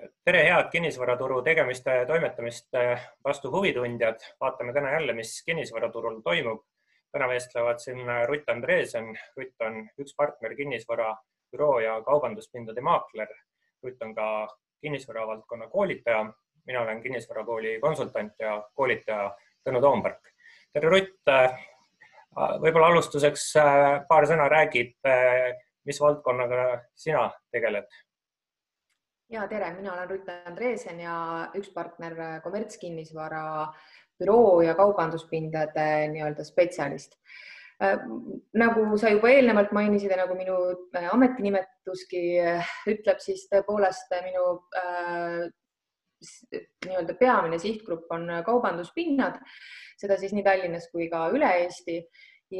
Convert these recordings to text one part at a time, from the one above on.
tere, head kinnisvaraturu tegemiste ja toimetamiste vastu huvitundjad. vaatame täna jälle, mis kinnisvaraturul toimub. täna vestlevad siin Rutt Andreesen. Rutt on üks partner kinnisvarabüroo ja kaubanduspindade maakler. Rutt on ka kinnisvara valdkonna koolitaja. mina olen kinnisvarakooli konsultant ja koolitaja Tõnu Toompark. tere, Rutt. võib-olla alustuseks paar sõna räägid, mis valdkonnaga sina tegeled ja tere, mina olen Rutt Andreesen ja üks partner äh, kommertskinnisvara büroo ja kaubanduspindade nii-öelda spetsialist. Äh, nagu sa juba eelnevalt mainisid ja nagu minu äh, ametinimetuski ütleb, siis tõepoolest minu äh, nii-öelda peamine sihtgrupp on kaubanduspinnad, seda siis nii Tallinnas kui ka üle Eesti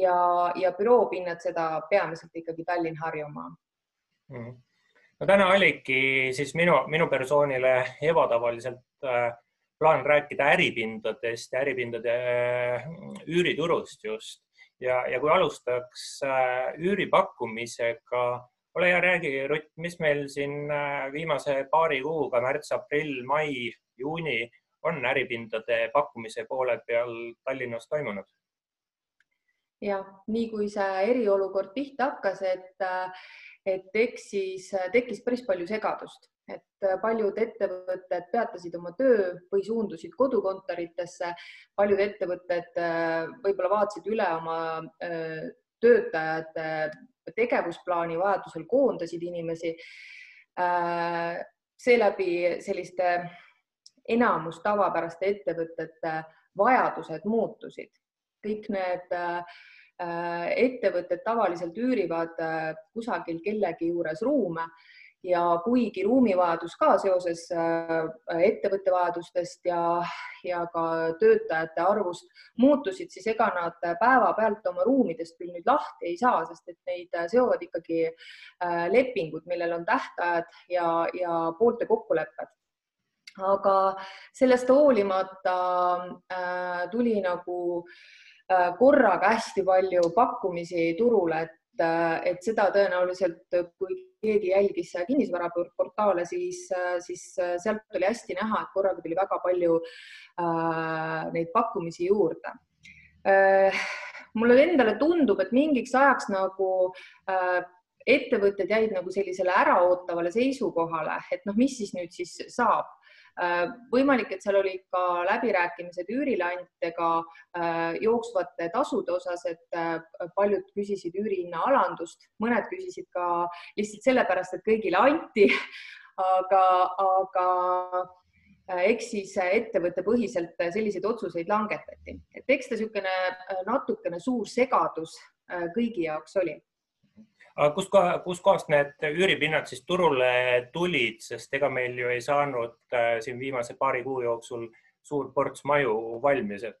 ja, ja büroopinnad, seda peamiselt ikkagi Tallinn-Harjumaa mm. -hmm no täna oligi siis minu, minu persoonile ebatavaliselt äh, plaan rääkida äripindadest ja äripindade äh, üüriturust just ja, ja kui alustaks äh, üüripakkumisega, ole hea, räägi, Rutt, mis meil siin viimase paari kuuga, märts, aprill, mai, juuni on äripindade pakkumise poole peal Tallinnas toimunud? ja nii kui see eriolukord pihta hakkas, et et eks siis äh, tekkis päris palju segadust, et äh, paljud ettevõtted peatasid oma töö või suundusid kodukontoritesse. paljud ettevõtted äh, võib-olla vaatasid üle oma töötajate tegevusplaani, vajadusel koondasid inimesi. seeläbi selliste enamus tavapäraste ettevõtete vajadused muutusid, kõik need äh, ettevõtted tavaliselt üürivad äh, kusagil kellegi juures ruume. Ja kuigi ruumivajadus ka seoses äh, ettevõtte vajadustest ja, ja ka töötajate arvust muutusid, siis ega nad päevapealt oma ruumidest küll nüüd lahti ei saa, sest et neid seovad ikkagi lepingud, millel on tähtajad ja, ja poolte kokkulepped. Aga sellest hoolimata äh, tuli nagu äh, Äh, korraga hästi palju pakkumisi turule, et, äh, et seda tõenäoliselt, kui keegi jälgis kinnisvaraportaale, siis, äh, siis sealt oli hästi näha, et korraga tuli väga palju äh, neid pakkumisi juurde äh,. mulle endale tundub, et mingiks ajaks nagu äh, ettevõtted jäid nagu sellisele äraootavale seisukohale, et noh, mis siis nüüd siis saab Äh, võimalik, et seal olid ka läbirääkimised üürileandjatega äh, jooksvate tasude osas, et äh, paljud küsisid üürihinna alandust, mõned küsisid ka lihtsalt sellepärast, et kõigile anti. aga, aga eks siis ettevõttepõhiselt selliseid otsuseid langetati, et eks ta niisugune natukene suur segadus kõigi jaoks oli aga kust, kuskohast need üüripinnad siis turule tulid, sest ega meil ju ei saanud äh, siin viimase paari kuu jooksul suur ports maju valmis, et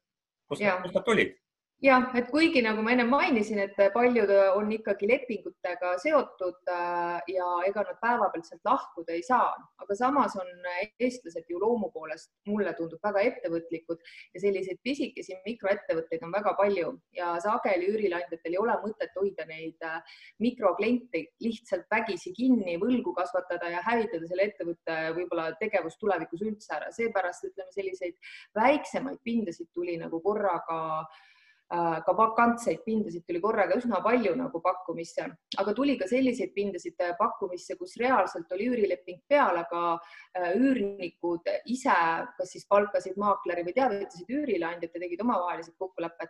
kust nad tulid? Jah, et kuigi nagu ma enne mainisin, et paljud on ikkagi lepingutega seotud äh, ja ega nad päevapealt sealt lahkuda ei saa, aga samas on eestlased ju loomu poolest, mulle tundub väga ettevõtlikud ja selliseid pisikesi mikroettevõtteid on väga palju ja sageli üürileandjatel ei ole mõtet hoida neid äh, mikrokliente lihtsalt vägisi kinni, võlgu kasvatada ja hävitada selle ettevõtte võib-olla tegevus tulevikus üldse ära, seepärast ütleme, selliseid väiksemaid pindasid tuli nagu korraga äh, Äh, ka vakantseid pindasid tuli korraga üsna palju nagu pakkumisse, aga tuli ka selliseid pindasid äh, pakkumisse, kus reaalselt oli üürileping peal, aga äh, üürnikud ise kas siis palkasid maakleri või teavitasid üürileandjat ja tegid omavahelised kokkulepped.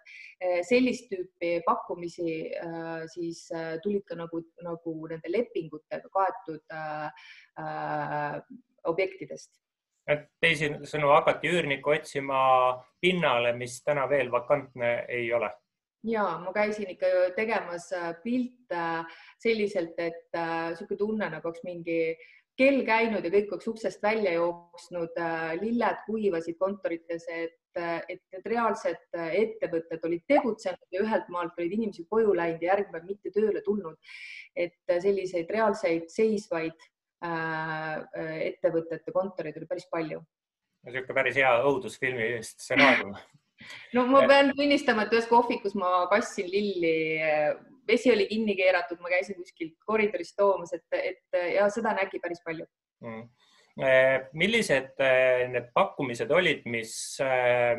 sellist tüüpi pakkumisi siis tulid ka nagu, nagu nende lepingutega kaetud objektidest teisisõnu hakati üürnikku otsima pinnale, mis täna veel vakantne ei ole. ja ma käisin ikka tegemas äh, pilte selliselt, et niisugune äh, tunne nagu oleks mingi kell käinud ja kõik oleks uksest välja jooksnud, äh, lilled kuivasid kontorites, et, et need reaalsed ettevõtted olid tegutsenud ja ühelt maalt olid inimesed koju läinud ja järgmine päev mitte tööle tulnud. et selliseid reaalseid seisvaid Äh, ettevõtete kontoreid oli päris palju. niisugune päris hea õudusfilmi stsenaarium. No ma pean tunnistama, et ühes kohvikus ma kassin lilli, vesi oli kinni keeratud, ma käisin kuskilt koridorist toomas, et, et ja seda nägi päris palju. Mm.. millised need pakkumised olid, mis,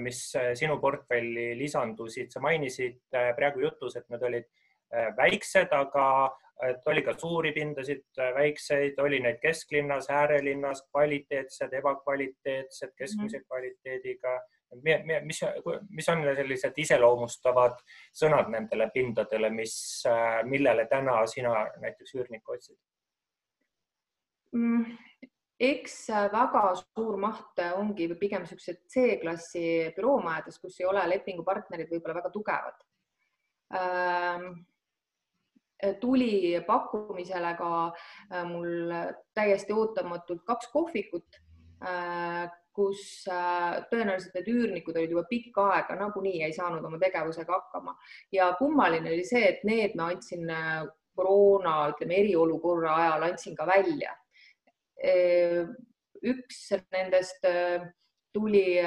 mis sinu portfelli lisandusid, sa mainisid praegu jutus, et need olid väiksed, aga et oli ka suuri pindasid, väikseid, oli neid kesklinnas, äärelinnas, kvaliteetsed, ebakvaliteetsed, keskmise mm. kvaliteediga. mis, mis on sellised iseloomustavad sõnad nendele pindadele, mis, millele täna sina näiteks üürnikku otsid mm.? eks väga suur maht ongi pigem niisugused C-klassi büroomajades, kus ei ole lepingupartnerid võib-olla väga tugevad ähm tuli pakkumisele ka äh, mul täiesti ootamatult kaks kohvikut, äh, kus äh, tõenäoliselt need üürnikud olid juba pikka aega nagunii ei saanud oma tegevusega hakkama ja kummaline oli see, et need ma andsin koroona, ütleme eriolukorra ajal andsin ka välja. üks nendest tuli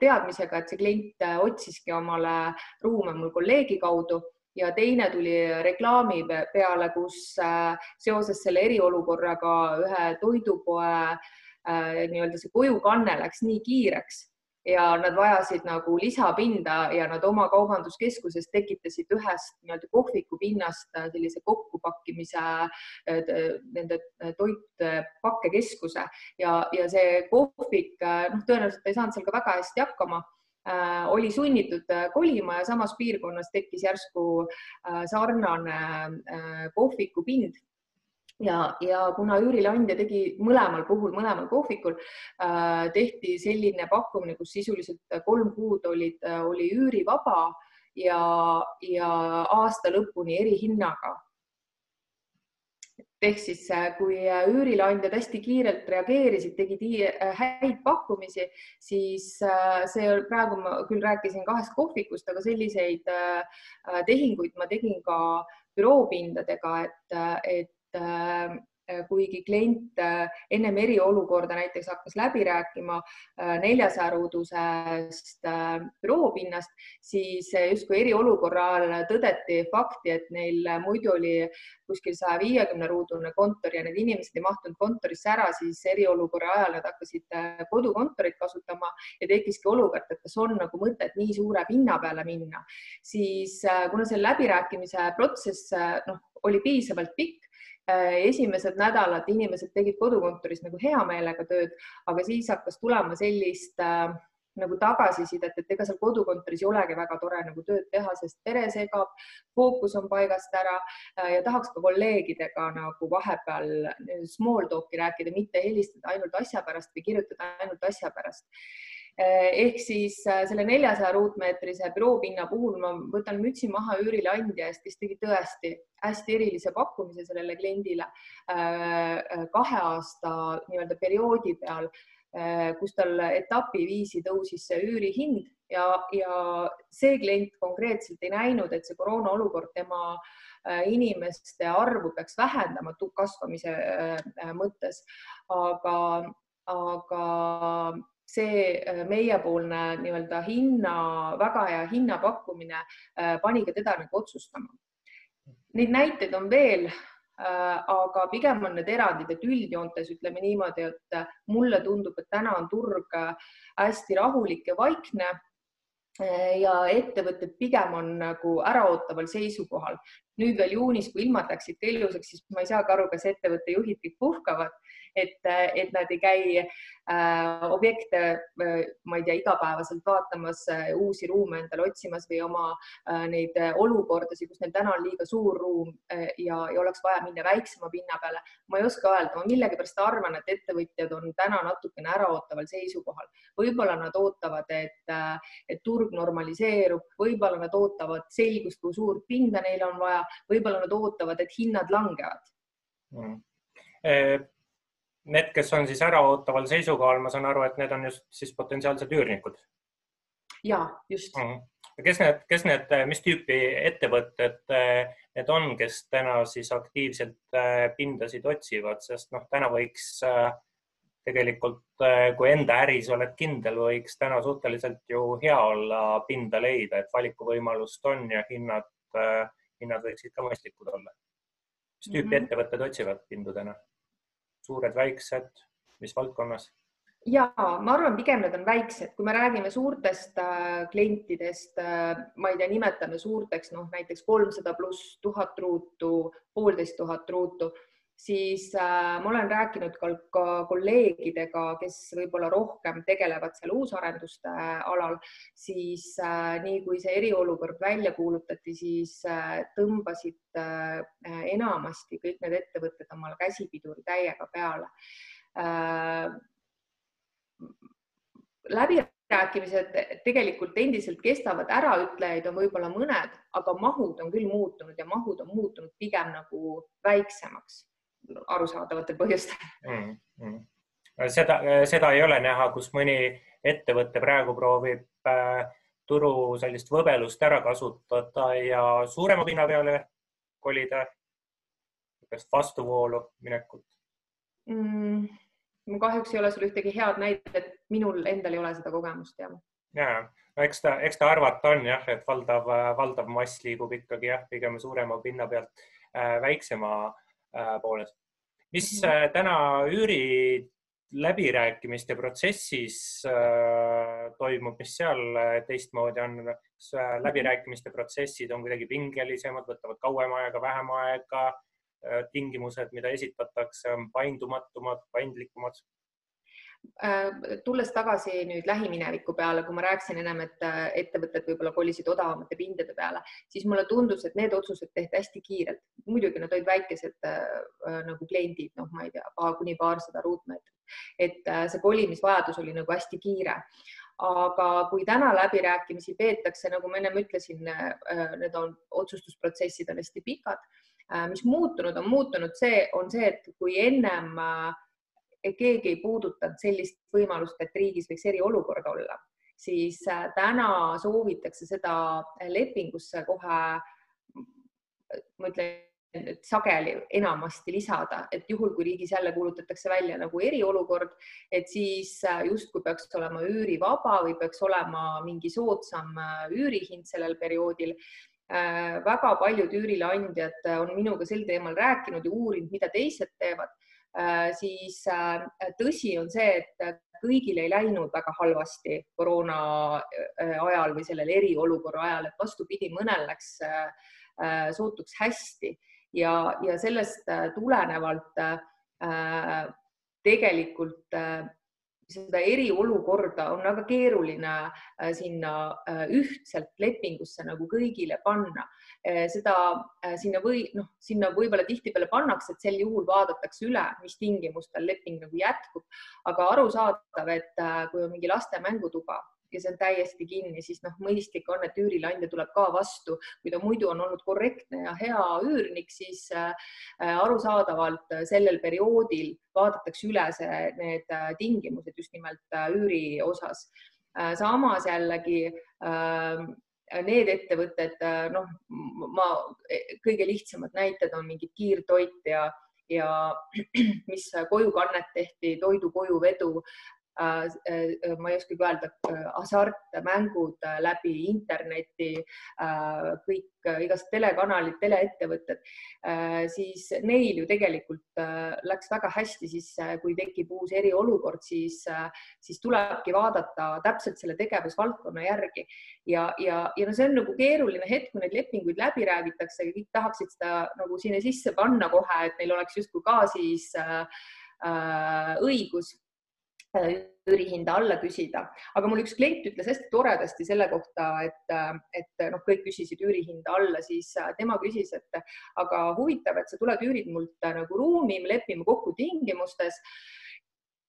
teadmisega, et see klient otsiski omale ruume mul kolleegi kaudu ja teine tuli reklaami peale, kus äh, seoses selle eriolukorraga ühe toidupoe äh, nii-öelda see kojukanne läks nii kiireks ja nad vajasid nagu lisapinda ja nad oma kaubanduskeskuses tekitasid ühest nii-öelda kohviku pinnast äh, sellise kokkupakkimise nende toitpakkekeskuse. Ja, ja see kohvik, noh, tõenäoliselt ei saanud seal ka väga hästi hakkama oli sunnitud äh, kolima ja samas piirkonnas tekkis järsku äh, sarnane kohvikupind ja, ja kuna üürileandja tegi mõlemal puhul, mõlemal kohvikul äh, tehti selline pakkumine, kus sisuliselt kolm kuud olid, oli üürivaba ja, ja aasta lõpuni erihinnaga ehk siis äh, kui äh, üürileandjad hästi kiirelt reageerisid, tegid äh, häid pakkumisi, siis see praegu ma küll rääkisin kahest kohvikust, aga selliseid tehinguid ma tegin ka büroopindadega, et, et kuigi klient äh, ennem eriolukorda näiteks hakkas läbi rääkima äh, neljasaja ruudusest büroopinnast, siis justkui eriolukorra ajal tõdeti fakti, et neil muidu oli kuskil saja viiekümne ruudune kontor ja need inimesed ei mahtunud kontorisse ära, siis eriolukorra ajal nad hakkasid kodukontorit kasutama ja tekkiski olukord, et kas on nagu mõtet nii suure pinna peale minna, siis kuna see läbirääkimise protsess noh, oli piisavalt pikk, Äh, esimesed nädalad inimesed tegid kodukontoris nagu hea meelega tööd, aga siis hakkas tulema sellist äh, nagu tagasisidet, et ega seal kodukontoris ei olegi väga tore nagu tööd teha, sest pere segab, fookus on paigast ära äh, ja tahaks ka kolleegidega nagu vahepeal small talk'i rääkida, mitte helistada ainult asja pärast või kirjutada ainult asja pärast ehk siis eh, selle neljasaja ruutmeetrise büroopinna puhul ma võtan mütsi maha üürileandja eest, kes tegi tõesti hästi erilise pakkumise sellele kliendile eh, kahe aasta nii-öelda perioodi peal, kus tal etapiviisi tõusis see üürihind ja, ja see klient konkreetselt ei näinud, et see koroona olukord tema inimeste arvu peaks vähendama kasvamise mõttes, aga, aga see äh, meiepoolne nii-öelda hinna, väga hea hinnapakkumine äh, pani ka teda nagu otsustama. Neid näiteid on veel, äh, aga pigem on need erandid, et üldjoontes ütleme niimoodi, et mulle tundub, et täna on turg hästi rahulik ja vaikne ja ettevõtted pigem on nagu äraootaval seisukohal. Nüüd veel juunis, kui ilmad läksid ka ilusaks, siis ma ei saagi aru, kas ettevõtte juhid kõik puhkavad et, et nad ei käi äh, objekte äh,, ma ei tea, igapäevaselt vaatamas äh,, uusi ruume endale otsimas või oma äh, neid äh, olukordasid, kus neil täna on liiga suur ruum äh, ja, ja oleks vaja minna väiksema pinna peale. ma ei oska öelda, ma millegipärast arvan, et ettevõtjad on täna natukene äraootaval seisukohal. võib-olla nad ootavad, et, äh, et turg normaliseerub, võib-olla nad ootavad selgust, kui suurt pinda neil on vaja, võib-olla nad ootavad, et hinnad langevad mm need, kes on siis äraootaval seisukohal, ma saan aru, et need on just siis potentsiaalsed üürnikud. ja just mm. kes need, kes need, mis tüüpi ettevõtted need on, kes täna siis aktiivselt pindasid otsivad, sest noh, täna võiks äh, tegelikult, kui enda äris oled kindel, võiks täna suhteliselt ju hea olla pinda leida, et valikuvõimalust on ja hinnad, hinnad võiksid ka mõistlikud olla. mis tüüpi mm -hmm. ettevõtted otsivad pindu täna? suured, väiksed, mis valdkonnas? ja ma arvan, pigem need on väiksed, kui me räägime suurtest äh, klientidest äh,, ma ei tea, nimetame suurteks noh, näiteks kolmsada pluss tuhat ruutu, poolteist tuhat ruutu, siis äh, ma olen rääkinud ka, ka kolleegidega, kes võib-olla rohkem tegelevad seal uusarenduste alal, siis äh, nii kui see eriolukord välja kuulutati, siis äh, tõmbasid äh, enamasti kõik need ettevõtted omale käsipiduri täiega peale. Äh, läbirääkimised tegelikult endiselt kestavad, äraütlejaid on võib-olla mõned, aga mahud on küll muutunud ja mahud on muutunud pigem nagu väiksemaks arusaadavatel põhjustel mm. -hmm. seda, seda ei ole näha, kus mõni ettevõte praegu proovib äh, turu sellist võbelust ära kasutada ja suurema pinna peale kolida, niisugust vastuvoolu minekut mm ma kahjuks ei ole sul ühtegi head näidet, minul endal ei ole seda kogemust jah. ja, no eks ta, eks ta arvata on jah, et valdav, valdav mass liigub ikkagi jah, pigem suurema pinna pealt äh, väiksema äh, poole. mis mm -hmm. äh, täna üüri läbirääkimiste protsessis äh, toimub, mis seal äh, teistmoodi on, kas äh, läbirääkimiste protsessid on kuidagi pingelisemad, võtavad kauem aega, vähem aega Äh, tingimused, mida esitatakse, on paindumatumad, paindlikumad? Äh, tulles tagasi nüüd lähimineviku peale, kui ma rääkisin ennem, et äh, ettevõtted võib-olla kolisid odavamate pindade peale, siis mulle tundus, et need otsused tehti hästi kiirelt. muidugi nad olid väikesed äh, nagu kliendid, noh, ma ei tea, kuni paarsada ruutmeetrit, et see kolimisvajadus oli nagu hästi kiire. Aga kui täna läbirääkimisi peetakse, nagu ma ennem ütlesin, need on otsustusprotsessid on hästi pikad. Mis muutunud on, muutunud see, on see, et kui ennem äh, keegi ei puudutanud sellist võimalust, et riigis võiks eriolukord olla, siis äh, täna soovitakse seda lepingusse kohe, ma ütlen, et sageli enamasti lisada, et juhul, kui riigis jälle kuulutatakse välja nagu eriolukord, et siis justkui peaks olema üürivaba või peaks olema mingi soodsam üürihind sellel perioodil. Äh, väga paljud üürileandjad äh, on minuga sel teemal rääkinud ja uurinud, mida teised teevad, äh, siis tõsi on see, et kõigil ei läinud väga halvasti koroona ajal või sellel eriolukorra ajal, et vastupidi, mõnel läks sootuks hästi. Ja, ja sellest tulenevalt tegelikult seda eriolukorda on väga keeruline äh, sinna äh, ühtselt lepingusse nagu kõigile panna. Äh, seda sinna või noh, sinna võib-olla tihtipeale pannakse, et sel juhul vaadatakse üle, mis tingimustel leping nagu jätkub, aga arusaadav, et kui on mingi laste mängutuba ja see on täiesti kinni, siis noh, mõistlik on, et üürileandja tuleb ka vastu, kui ta muidu on olnud korrektne ja hea üürnik, siis äh, arusaadavalt sellel perioodil vaadatakse üle see, need äh, tingimused just nimelt äh, üüri osas. samas jällegi ähm, need ettevõtted, noh, ma kõige lihtsamad näited on mingid kiirtoit ja ja mis kojukannet tehti, toidu kojuvedu, Äh, äh, ma ei oskagi öelda, äh, hasartmängud läbi interneti, kõik igast telekanalid, teleettevõtted, siis neil ju tegelikult läks väga hästi, siis kui tekib uus eriolukord, siis, siis tulebki vaadata täpselt selle tegevusvaldkonna järgi. Ja, ja, ja no see on nagu keeruline hetk, kui neid lepinguid läbi räägitakse kõik tahaksid seda nagu sinna sisse panna kohe, et neil oleks justkui ka siis äh, õigus üürihinda alla küsida, aga mul üks klient ütles hästi toredasti selle kohta, et, et noh, kõik küsisid üürihinda alla, siis tema küsis, et aga huvitav, et sa tuled, üürid mult nagu ruumi, me lepime kokku tingimustes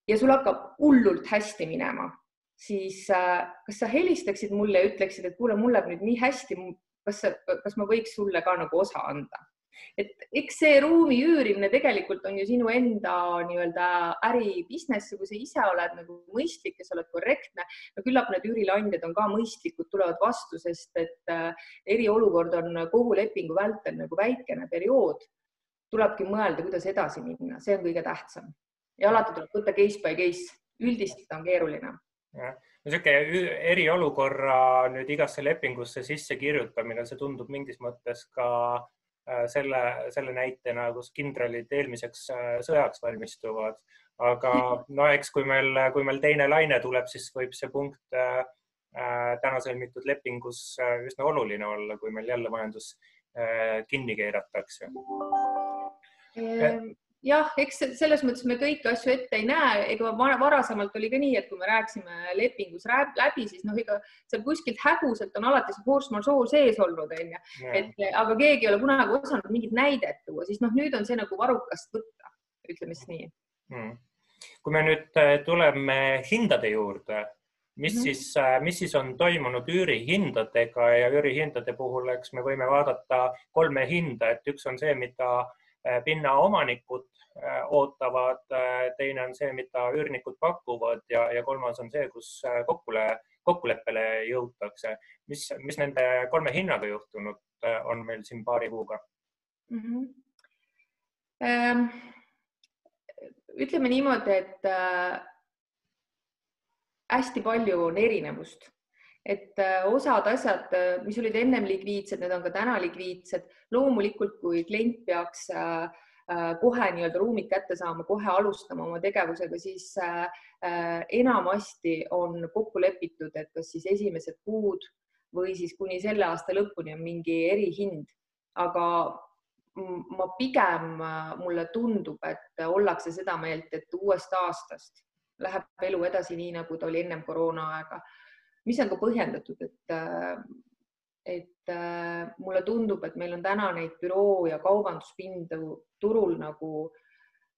ja sul hakkab hullult hästi minema, siis kas sa helistaksid mulle ja ütleksid, et kuule, mul läheb nüüd nii hästi, kas, kas ma võiks sulle ka nagu osa anda et eks see ruumi üürimine tegelikult on ju sinu enda nii-öelda äri business, kui sa ise oled nagu mõistlik ja sa oled korrektne, no küllap need üürileandjad on ka mõistlikud, tulevad vastu, sest et äh, eriolukord on kogu lepingu vältel nagu väikene periood. tulebki mõelda, kuidas edasi minna, see on kõige tähtsam. Ja alati tuleb võtta case by case, üldistada on keeruline. Niisugune eriolukorra nüüd igasse lepingusse sisse kirjutamine, see tundub mingis mõttes ka selle, selle näitena, kus kindralid eelmiseks sõjaks valmistuvad. aga no eks, kui meil, kui meil teine laine tuleb, siis võib see punkt täna sõlmitud lepingus üsna oluline olla, kui meil jälle majandus kinni keeratakse ehm, jah, eks selles mõttes me kõiki asju ette ei näe, ega varasemalt oli ka nii, et kui me rääkisime lepingus läbi, siis noh, ega seal kuskilt häguselt on alati see force majeure sees olnud, onju, et aga keegi ei ole kunagi osanud mingit näidet tuua, siis noh, nüüd on see nagu varrukast võtta, ütleme siis nii. Hmm.. kui me nüüd äh, tuleme hindade juurde, mis mm -hmm. siis, äh, mis siis on toimunud üürihindadega? Ja üürihindade puhul, eks me võime vaadata kolme hinda, et üks on see, mida äh, pinnaomanikud ootavad, äh, teine on see, mida üürnikud pakuvad ja, ja kolmas on see, kus äh, kokkule, kokkuleppele jõutakse. mis, mis nende kolme hinnaga juhtunud on meil siin paari kuuga mm? -hmm. Ähm, ütleme niimoodi, et äh, hästi palju on erinevust et osad asjad, mis olid ennem likviidsed, need on ka täna likviidsed. loomulikult, kui klient peaks äh, Äh, kohe nii-öelda ruumid kätte saama, kohe alustama oma tegevusega, siis äh, äh, enamasti on kokku lepitud, et kas siis esimesed kuud või siis kuni selle aasta lõpuni on mingi erihind, aga ma pigem, mulle tundub, et ollakse seda meelt, et uuest aastast läheb elu edasi nii, nagu ta oli ennem koroonaaega, mis on ka põhjendatud, et et äh, mulle tundub, et meil on täna neid büroo ja kaubanduspindu turul nagu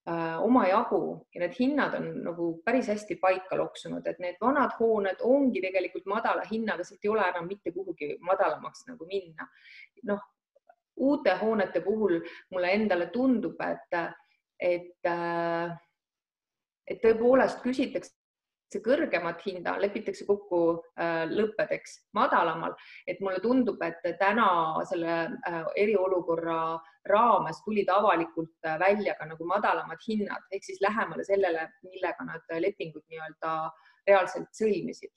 äh, omajagu ja need hinnad on nagu päris hästi paika loksunud, et need vanad hooned ongi tegelikult madala hinnaga, sealt ei ole enam mitte kuhugi madalamaks nagu minna. noh, uute hoonete puhul mulle endale tundub, et, et äh, et tõepoolest küsitakse see kõrgemat hinda lepitakse kokku äh, lõppedeks madalamal, et mulle tundub, et täna selle äh, eriolukorra raames tulid avalikult äh, välja ka nagu madalamad hinnad ehk siis lähemale sellele, millega nad lepingud nii-öelda reaalselt sõlmisid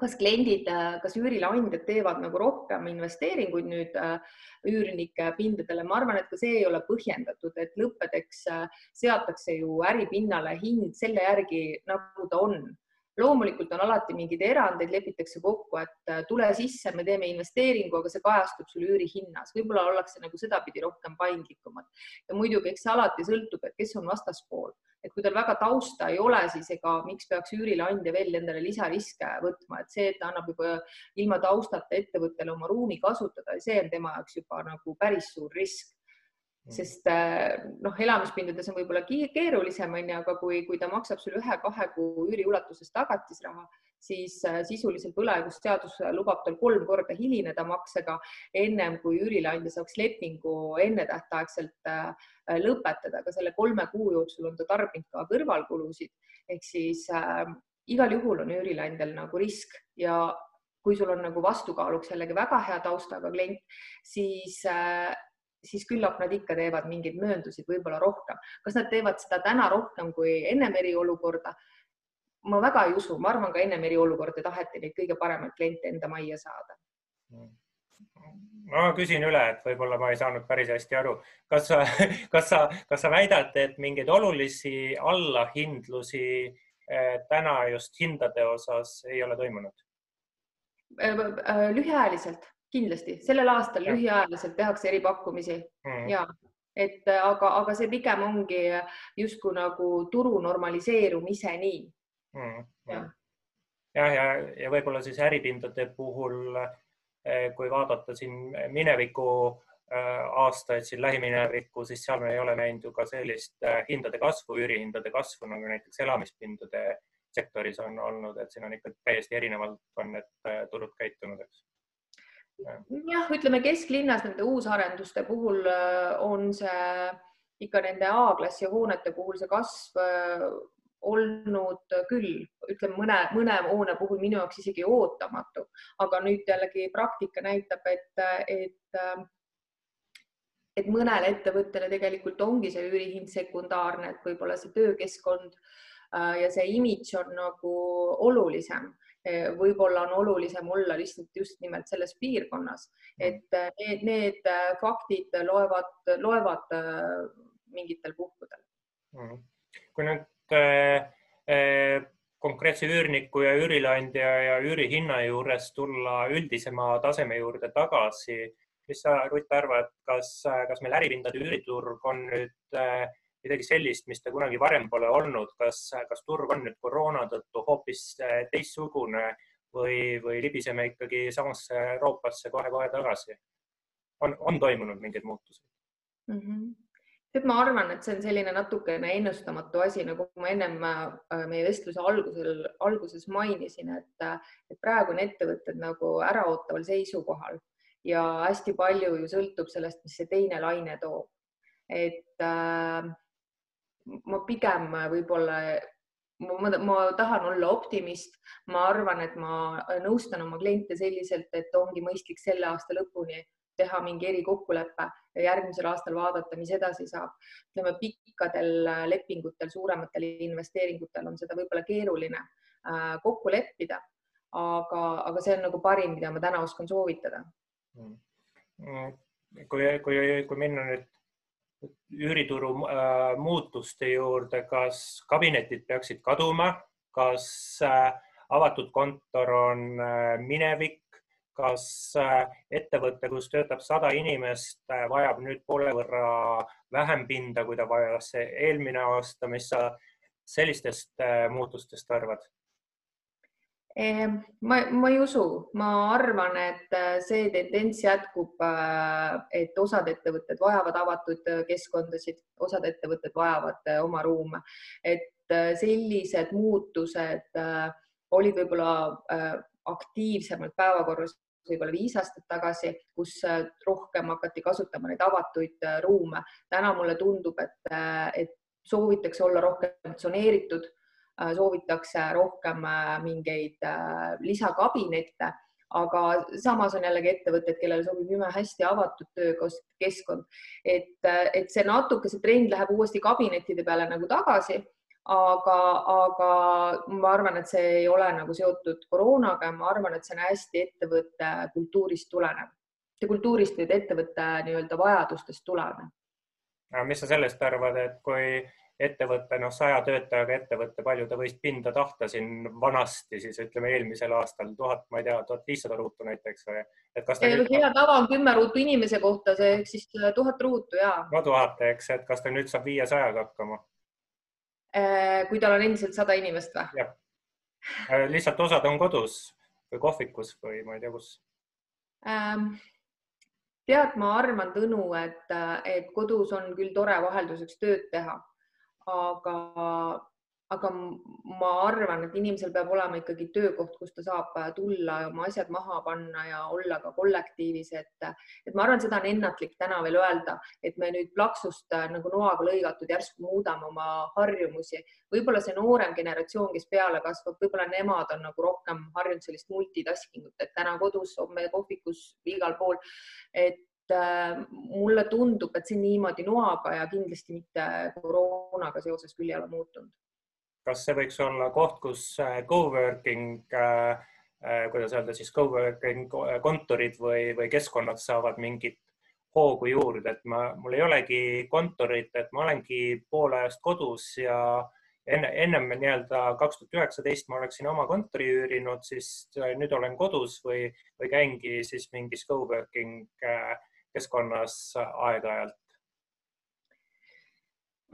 kas kliendid, kas üürileandjad teevad nagu rohkem investeeringuid nüüd äh, üürnike pindadele, ma arvan, et ka see ei ole põhjendatud, et lõppedeks äh, seatakse ju äripinnale hind selle järgi, nagu ta on loomulikult on alati mingeid erandeid, lepitakse kokku, et äh, tule sisse, me teeme investeeringu, aga see kajastub sul üürihinnas, võib-olla ollakse nagu sedapidi rohkem paindlikumad. Ja muidugi, eks see alati sõltub, et kes on vastaspool, et kui tal väga tausta ei ole, siis ega miks peaks üürileandja veel endale lisariske võtma, et see, et ta annab juba ilma taustata ettevõttele oma ruumi kasutada, see on tema jaoks juba nagu päris suur risk. Sest äh, noh, elamispindades on võib-olla keerulisem, onju, aga kui, kui ta maksab sulle ühe-kahe kuu üüri ulatuses tagatisraha, siis äh, sisuliselt võlaõigusseadus lubab tal kolm korda hilineda maksega, ennem kui üürileandja saaks lepingu ennetähtaegselt äh, lõpetada, aga selle kolme kuu jooksul on ta tarbinud ka kõrvalkulusid. Ehk siis äh, igal juhul on üürileandjal nagu risk ja kui sul on nagu vastukaaluks jällegi väga hea taustaga klient, siis äh, siis küllap nad ikka teevad mingeid mööndusid võib-olla rohkem. kas nad teevad seda täna rohkem kui ennem eriolukorda? ma väga ei usu, ma arvan, ka ennem eriolukorda taheti neid kõige paremaid kliente enda majja saada. ma küsin üle, et võib-olla ma ei saanud päris hästi aru, kas sa, kas sa, kas sa väidad, et mingeid olulisi allahindlusi eh, täna just hindade osas ei ole toimunud? Äh, äh, lühiajaliselt kindlasti sellel aastal ja. lühiajaliselt tehakse eripakkumisi. Mm. ja et aga, aga see pigem ongi justkui nagu turu normaliseerumiseni mm.. jah, ja, ja, ja võib-olla siis äripindade puhul, eh, kui vaadata siin mineviku eh, aastaid siin lähiminevikku, siis seal me ei ole näinud ju ka sellist hindade kasvu, üürihindade kasvu nagu näiteks elamispindade sektoris on olnud, et siin on ikka täiesti erinevalt on need turud käitunud, eks jah, ütleme kesklinnas nende uusarenduste puhul äh, on see ikka nende A-klassi hoonete puhul see kasv äh, olnud küll, ütleme mõne, mõne hoone puhul minu jaoks isegi ootamatu, aga nüüd jällegi praktika näitab, et, et äh, et mõnele ettevõttele tegelikult ongi see üürihind sekundaarne, et võib-olla see töökeskkond ja see imidž on nagu olulisem võib-olla on olulisem olla lihtsalt just nimelt selles piirkonnas, et need, need faktid loevad, loevad mingitel puhkudel. Mm. kui nüüd äh, konkreetse üürniku ja üürileandja ja üürihinna juures tulla üldisema taseme juurde tagasi, mis sa, Rutt, arvad, kas, kas meil äripindade üüriturg on nüüd äh, midagi sellist, mis ta kunagi varem pole olnud, kas, kas turg on nüüd koroona tõttu hoopis äh, teistsugune või, või libiseme ikkagi samasse Euroopasse kohe-kohe tagasi? on, on toimunud mingeid muutusi mm? -hmm et ma arvan, et see on selline natukene ennustamatu asi, nagu ma ennem äh, meie vestluse algusel, alguses mainisin, et, et praegu on ettevõtted nagu äraootaval seisukohal ja hästi palju ju sõltub sellest, mis see teine laine toob. et äh, ma pigem võib-olla ma, ma tahan olla optimist, ma arvan, et ma nõustan oma kliente selliselt, et ongi mõistlik selle aasta lõpuni teha mingi erikokkulepe ja järgmisel aastal vaadata, mis edasi saab. ütleme pikkadel lepingutel, suurematel investeeringutel on seda võib-olla keeruline äh, kokku leppida, aga, aga see on nagu parim, mida ma täna oskan soovitada. Mm. kui, kui, kui minna nüüd üürituru äh, muutuste juurde, kas kabinetid peaksid kaduma, kas äh, avatud kontor on äh, minevik, kas ettevõte, kus töötab sada inimest, vajab nüüd poole võrra vähem pinda, kui ta vajas eelmine aasta, mis sa sellistest muutustest arvad? Ma, ma ei usu, ma arvan, et see tendents jätkub, et osad ettevõtted vajavad avatud keskkondasid, osad ettevõtted vajavad oma ruume, et sellised muutused olid võib-olla aktiivsemalt päevakorras võib-olla viis aastat tagasi, kus äh, rohkem hakati kasutama neid avatuid äh, ruume. täna mulle tundub, et, äh, et soovitakse olla rohkem tsoneeritud, soovitakse rohkem mingeid lisakabinette, aga samas on jällegi ettevõtted, kellele sobib imehästi avatud töökeskkond, et, et see natuke, see trend läheb uuesti kabinettide peale nagu tagasi aga, aga ma arvan, et see ei ole nagu seotud koroonaga, ma arvan, et see on hästi ettevõtte kultuurist tulenev, kultuurist või ettevõtte nii-öelda vajadustest tulenev. mis sa sellest arvad, et kui ettevõte, noh, saja töötajaga ettevõte, palju ta võis pinda tahta siin vanasti, siis ütleme eelmisel aastal tuhat, ma ei tea, tuhat viissada ruutu näiteks või? et kas ta nüüd... hea tava on kümme ruutu inimese kohta, see ehk siis tuhat ruutu ja. no tuhat, eks, et kas ta nüüd saab viiesajaga hakkama? Äh, kui tal on endiselt sada inimest või? jah, äh, lihtsalt osad on kodus või kohvikus või ma ei tea, kus ähm,. tead, ma arvan, Tõnu, et, et kodus on küll tore vahelduseks tööd teha, aga aga ma arvan, et inimesel peab olema ikkagi töökoht, kus ta saab tulla ja oma asjad maha panna ja olla ka kollektiivis, et, et ma arvan, seda on ennatlik täna veel öelda, et me nüüd plaksust äh, nagu noaga lõigatud järsku muudame oma harjumusi. võib-olla see noorem generatsioon, kes peale kasvab, võib-olla nemad on nagu rohkem harjunud sellist multitasking ut, et täna kodus, homme kohvikus, igal pool. et äh, mulle tundub, et see niimoodi noaga ja kindlasti mitte koroonaga seoses küll ei ole muutunud. Kas see võiks olla koht, kus äh, co-working, äh, äh, kuidas öelda siis co-working kontorid või, või keskkonnad saavad mingit hoogu juurde, et ma, mul ei olegi kontorit, et ma olengi poole ajast kodus ja enne, ennem nii-öelda kaks tuhat üheksateist ma oleksin oma kontori üürinud, siis nüüd olen kodus või, või käingi siis mingis co-working keskkonnas aeg-ajalt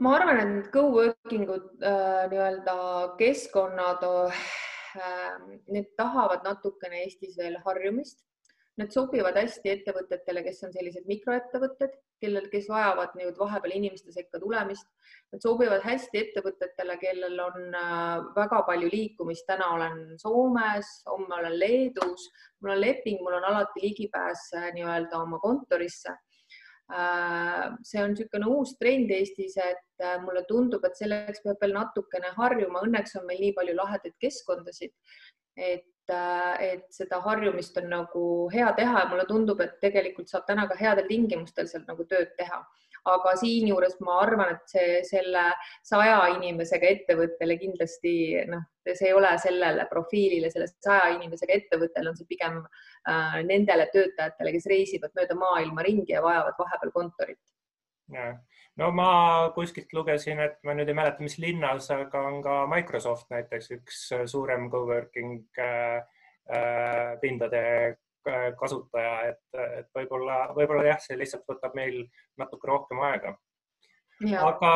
ma arvan, et co-working ud äh, nii-öelda keskkonnad äh,, need tahavad natukene Eestis veel harjumist. Need sobivad hästi ettevõtetele, kes on sellised mikroettevõtted, kellel, kes vajavad nüüd vahepeal inimeste sekka tulemist. Nad sobivad hästi ettevõtetele, kellel on äh, väga palju liikumist. täna olen Soomes, homme olen Leedus, mul on leping, mul on alati ligipääs äh, nii-öelda oma kontorisse Äh, see on niisugune uus trend Eestis, et mulle tundub, et selleks peab veel natukene harjuma. Õnneks on meil nii palju lahedaid keskkondasid, et, et seda harjumist on nagu hea teha ja mulle tundub, et tegelikult saab täna ka headel tingimustel seal nagu tööd teha. aga siinjuures ma arvan, et see selle saja inimesega ettevõttele kindlasti noh, see ei ole sellele profiilile, selle saja inimesega ettevõttele on see pigem äh, nendele töötajatele, kes reisivad mööda maailma ringi ja vajavad vahepeal kontorit. No ma kuskilt lugesin, et ma nüüd ei mäleta, mis linnas, aga on ka Microsoft näiteks üks suurem coworking äh, äh, pindade Äh, kasutaja, et, et võib-olla, võib-olla jah, see lihtsalt võtab meil natuke rohkem aega. aga,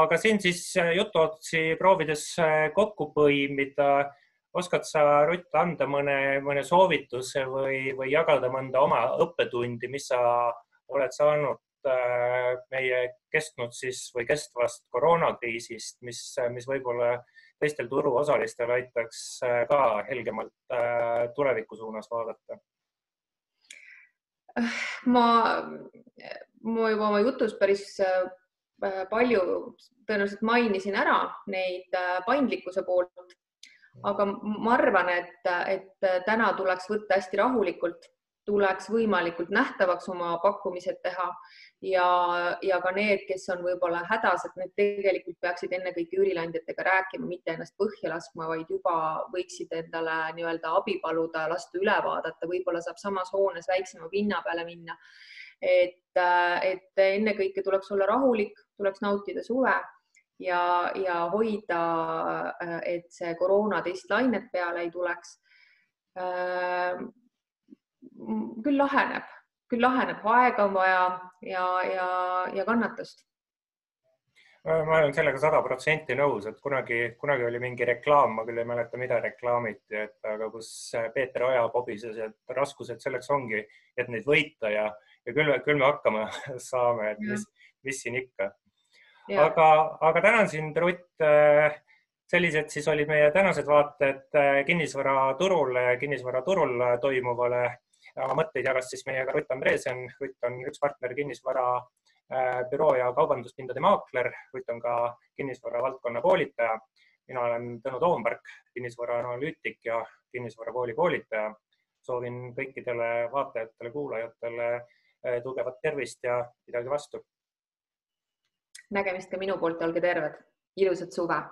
aga siin siis äh, jutuotsi proovides äh, kokku põimida, oskad sa, Rutt, anda mõne, mõne soovituse või, või jagada mõnda oma õppetundi, mis sa oled saanud meie kestnud siis või kestvast koroonakriisist, mis, mis võib-olla teistel turuosalistel aitaks ka helgemalt tuleviku suunas vaadata? Ma, ma juba oma jutus päris äh, palju tõenäoliselt mainisin ära neid äh, paindlikkuse poolt, aga ma arvan, et, et täna tuleks võtta hästi rahulikult tuleks võimalikult nähtavaks oma pakkumised teha. Ja, ja ka need, kes on võib-olla hädas, et need tegelikult peaksid ennekõike üürileandjatega rääkima, mitte ennast põhja laskma, vaid juba võiksid endale nii-öelda abi paluda, lasta üle vaadata, võib-olla saab samas hoones väiksema pinna peale minna. et, et ennekõike tuleks olla rahulik, tuleks nautida suve ja, ja hoida, et see koroona teist lainet peale ei tuleks küll laheneb, küll laheneb, aega on vaja ja, ja, ja kannatust ma olen sellega sada protsenti nõus, et kunagi, kunagi oli mingi reklaam, ma küll ei mäleta, mida reklaamiti, et aga kus Peeter Oja pobises, et raskused selleks ongi, et neid võita ja, ja küll, küll me hakkama saame, et mis, mis siin ikka. aga, aga tänan sind, Rutt. sellised siis olid meie tänased vaated kinnisvaraturule, kinnisvaraturul toimuvale oma mõtteid jagas siis meiega Rutt Andreesen. Rutt on üks partner kinnisvara äh, büroo ja kaubanduspindade maakler. Rutt on ka kinnisvara valdkonna koolitaja. mina olen Tõnu Toomberg, kinnisvara analüütik ja kinnisvarakooli koolitaja. soovin kõikidele vaatajatele-kuulajatele äh, tugevat tervist ja pidage vastu. nägemist ka minu poolt, olge terved, ilusat suve